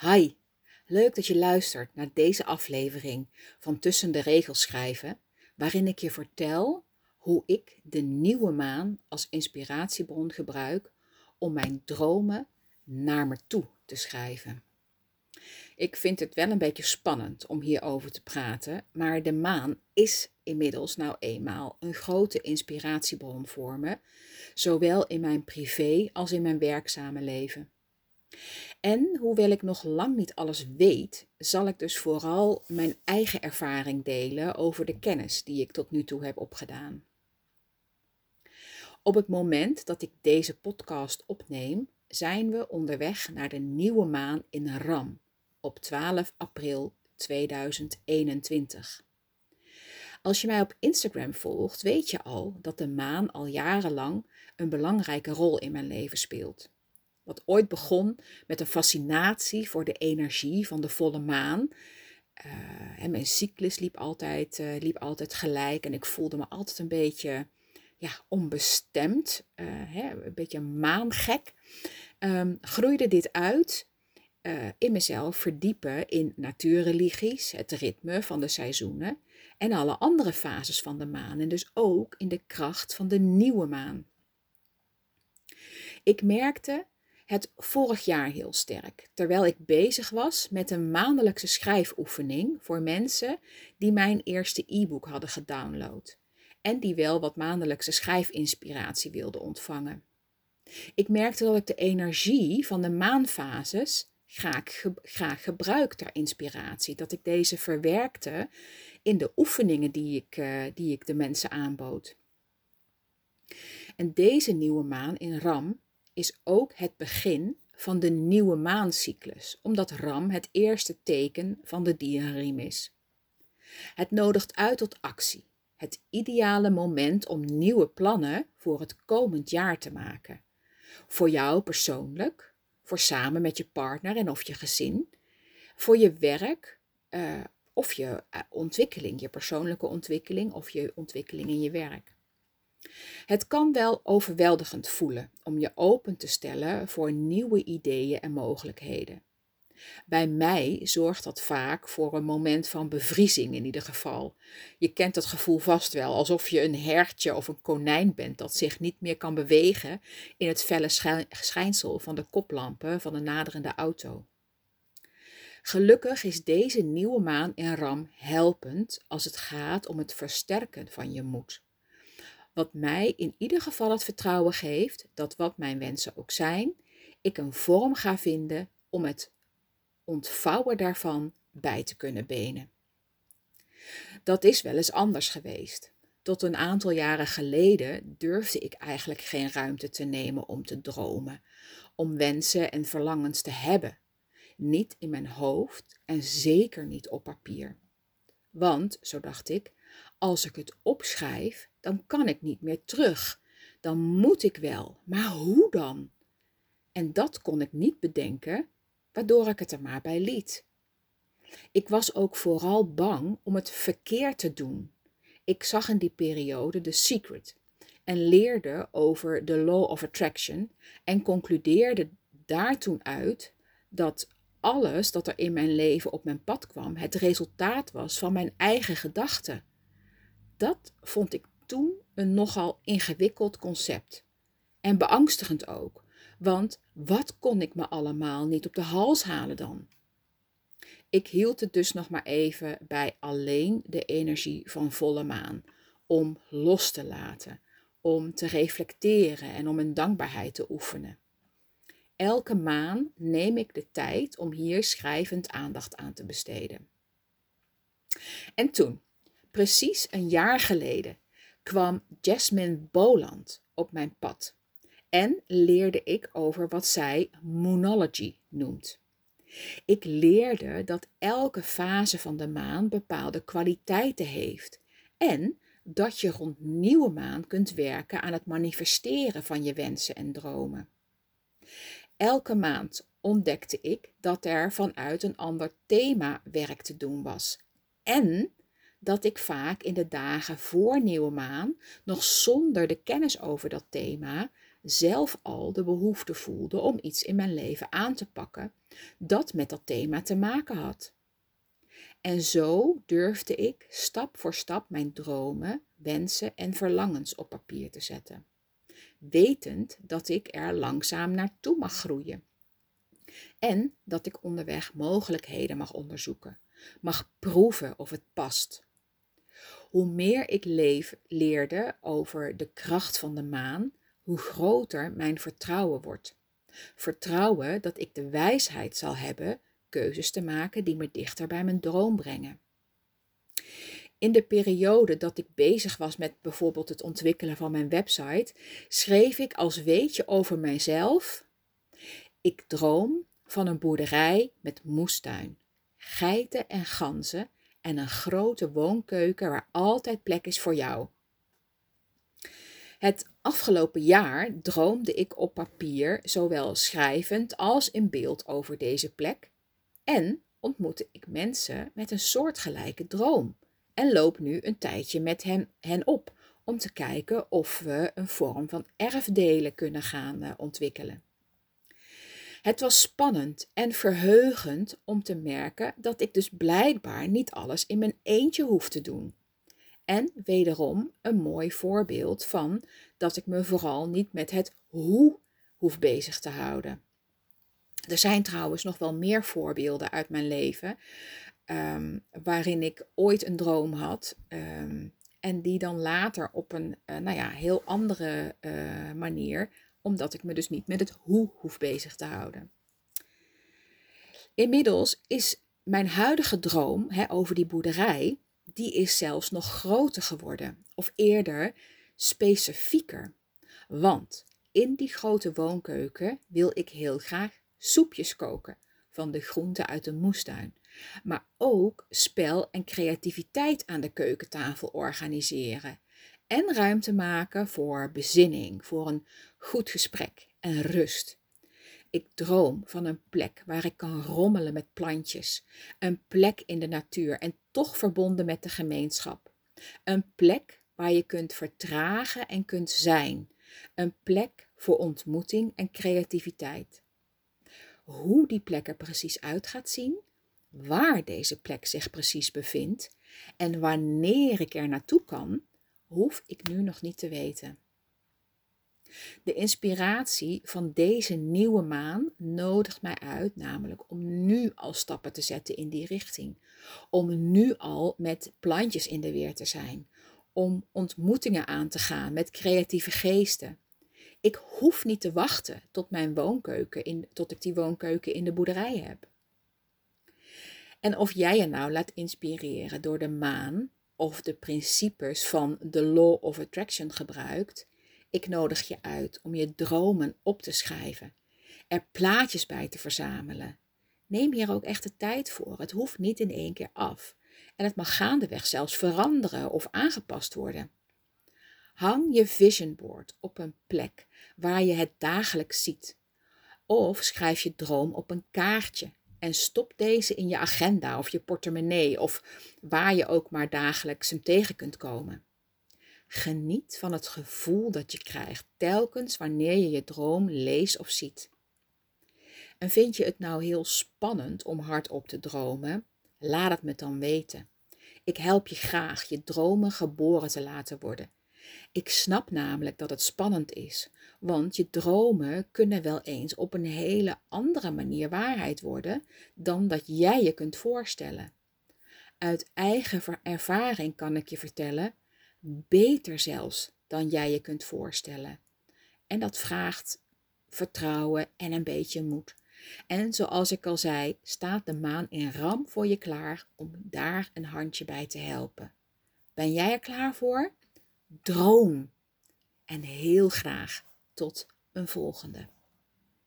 Hi, leuk dat je luistert naar deze aflevering van Tussen de Regels schrijven, waarin ik je vertel hoe ik de nieuwe maan als inspiratiebron gebruik om mijn dromen naar me toe te schrijven. Ik vind het wel een beetje spannend om hierover te praten, maar de maan is inmiddels nou eenmaal een grote inspiratiebron voor me, zowel in mijn privé als in mijn werkzame leven. En hoewel ik nog lang niet alles weet, zal ik dus vooral mijn eigen ervaring delen over de kennis die ik tot nu toe heb opgedaan. Op het moment dat ik deze podcast opneem, zijn we onderweg naar de nieuwe maan in Ram op 12 april 2021. Als je mij op Instagram volgt, weet je al dat de maan al jarenlang een belangrijke rol in mijn leven speelt. Wat ooit begon met een fascinatie voor de energie van de volle maan. En mijn cyclus liep altijd, uh, liep altijd gelijk en ik voelde me altijd een beetje ja, onbestemd, uh, hè, een beetje maangek. Um, groeide dit uit in mezelf verdiepen in natuurreligies, het ritme van de seizoenen en alle andere fases van de maan en dus ook in de kracht van de nieuwe maan. Ik merkte het vorig jaar heel sterk, terwijl ik bezig was met een maandelijkse schrijfoefening voor mensen die mijn eerste e-book hadden gedownload en die wel wat maandelijkse schrijfinspiratie wilden ontvangen. Ik merkte dat ik de energie van de maanfases graag, graag gebruik ter inspiratie, dat ik deze verwerkte in de oefeningen die ik, uh, die ik de mensen aanbood. En deze nieuwe maan in Ram is ook het begin van de nieuwe maancyclus, omdat Ram het eerste teken van de dierenriem is. Het nodigt uit tot actie, het ideale moment om nieuwe plannen voor het komend jaar te maken. Voor jou persoonlijk, voor samen met je partner en of je gezin, voor je werk uh, of je uh, ontwikkeling, je persoonlijke ontwikkeling of je ontwikkeling in je werk. Het kan wel overweldigend voelen om je open te stellen voor nieuwe ideeën en mogelijkheden. Bij mij zorgt dat vaak voor een moment van bevriezing in ieder geval. Je kent dat gevoel vast wel, alsof je een hertje of een konijn bent dat zich niet meer kan bewegen in het felle schijnsel van de koplampen van een naderende auto. Gelukkig is deze nieuwe maan in Ram helpend als het gaat om het versterken van je moed. Wat mij in ieder geval het vertrouwen geeft dat wat mijn wensen ook zijn, ik een vorm ga vinden om het ontvouwen daarvan bij te kunnen benen. Dat is wel eens anders geweest. Tot een aantal jaren geleden durfde ik eigenlijk geen ruimte te nemen om te dromen, om wensen en verlangens te hebben. Niet in mijn hoofd en zeker niet op papier. Want, zo dacht ik, als ik het opschrijf, dan kan ik niet meer terug. Dan moet ik wel, maar hoe dan? En dat kon ik niet bedenken, waardoor ik het er maar bij liet. Ik was ook vooral bang om het verkeerd te doen. Ik zag in die periode The Secret en leerde over de Law of Attraction en concludeerde daar toen uit dat alles dat er in mijn leven op mijn pad kwam het resultaat was van mijn eigen gedachten. Dat vond ik toen een nogal ingewikkeld concept. En beangstigend ook, want wat kon ik me allemaal niet op de hals halen dan? Ik hield het dus nog maar even bij alleen de energie van volle maan, om los te laten, om te reflecteren en om een dankbaarheid te oefenen. Elke maan neem ik de tijd om hier schrijvend aandacht aan te besteden. En toen, precies een jaar geleden, kwam Jasmine Boland op mijn pad en leerde ik over wat zij moonology noemt. Ik leerde dat elke fase van de maan bepaalde kwaliteiten heeft en dat je rond nieuwe maan kunt werken aan het manifesteren van je wensen en dromen. Elke maand ontdekte ik dat er vanuit een ander thema werk te doen was en dat ik vaak in de dagen voor nieuwe maan, nog zonder de kennis over dat thema, zelf al de behoefte voelde om iets in mijn leven aan te pakken dat met dat thema te maken had. En zo durfde ik stap voor stap mijn dromen, wensen en verlangens op papier te zetten, wetend dat ik er langzaam naartoe mag groeien. En dat ik onderweg mogelijkheden mag onderzoeken, mag proeven of het past. Hoe meer ik leef, leerde over de kracht van de maan, hoe groter mijn vertrouwen wordt. Vertrouwen dat ik de wijsheid zal hebben keuzes te maken die me dichter bij mijn droom brengen. In de periode dat ik bezig was met bijvoorbeeld het ontwikkelen van mijn website, schreef ik als weetje over mijzelf: Ik droom van een boerderij met moestuin, geiten en ganzen en een grote woonkeuken waar altijd plek is voor jou. Het afgelopen jaar droomde ik op papier, zowel schrijvend als in beeld over deze plek, en ontmoette ik mensen met een soortgelijke droom en loop nu een tijdje met hen, hen op om te kijken of we een vorm van erfdelen kunnen gaan uh, ontwikkelen. Het was spannend en verheugend om te merken dat ik dus blijkbaar niet alles in mijn eentje hoef te doen. En wederom een mooi voorbeeld van dat ik me vooral niet met het hoe hoef bezig te houden. Er zijn trouwens nog wel meer voorbeelden uit mijn leven um, waarin ik ooit een droom had um, en die dan later op een uh, nou ja, heel andere uh, manier, omdat ik me dus niet met het hoe hoef bezig te houden. Inmiddels is mijn huidige droom hè, over die boerderij, die is zelfs nog groter geworden, of eerder specifieker. Want in die grote woonkeuken wil ik heel graag soepjes koken van de groenten uit de moestuin. Maar ook spel en creativiteit aan de keukentafel organiseren. En ruimte maken voor bezinning, voor een goed gesprek en rust. Ik droom van een plek waar ik kan rommelen met plantjes. Een plek in de natuur en toch verbonden met de gemeenschap. Een plek waar je kunt vertragen en kunt zijn. Een plek voor ontmoeting en creativiteit hoe die plek er precies uit gaat zien, waar deze plek zich precies bevindt en wanneer ik er naartoe kan, hoef ik nu nog niet te weten. De inspiratie van deze nieuwe maan nodigt mij uit, namelijk om nu al stappen te zetten in die richting. Om nu al met plantjes in de weer te zijn. Om ontmoetingen aan te gaan met creatieve geesten. Ik hoef niet te wachten tot mijn woonkeuken in, tot ik die woonkeuken in de boerderij heb. En of jij je nou laat inspireren door de maan of de principes van de Law of Attraction gebruikt, ik nodig je uit om je dromen op te schrijven, er plaatjes bij te verzamelen. Neem hier ook echt de tijd voor. Het hoeft niet in één keer af. En het mag gaandeweg zelfs veranderen of aangepast worden. Hang je vision board op een plek waar je het dagelijks ziet. Of schrijf je droom op een kaartje en stop deze in je agenda of je portemonnee of waar je ook maar dagelijks hem tegen kunt komen. Geniet van het gevoel dat je krijgt telkens wanneer je je droom leest of ziet. En vind je het nou heel spannend om hardop te dromen? Laat het me dan weten. Ik help je graag je dromen geboren te laten worden ik snap namelijk dat het spannend is, want je dromen kunnen wel eens op een hele andere manier waarheid worden dan dat jij je kunt voorstellen. Uit eigen ervaring kan ik je vertellen, beter zelfs dan jij je kunt voorstellen. En dat vraagt vertrouwen en een beetje moed. En zoals ik al zei, staat de maan in ram voor je klaar om daar een handje bij te helpen. Ben jij er klaar voor? Droom. En heel graag tot een volgende.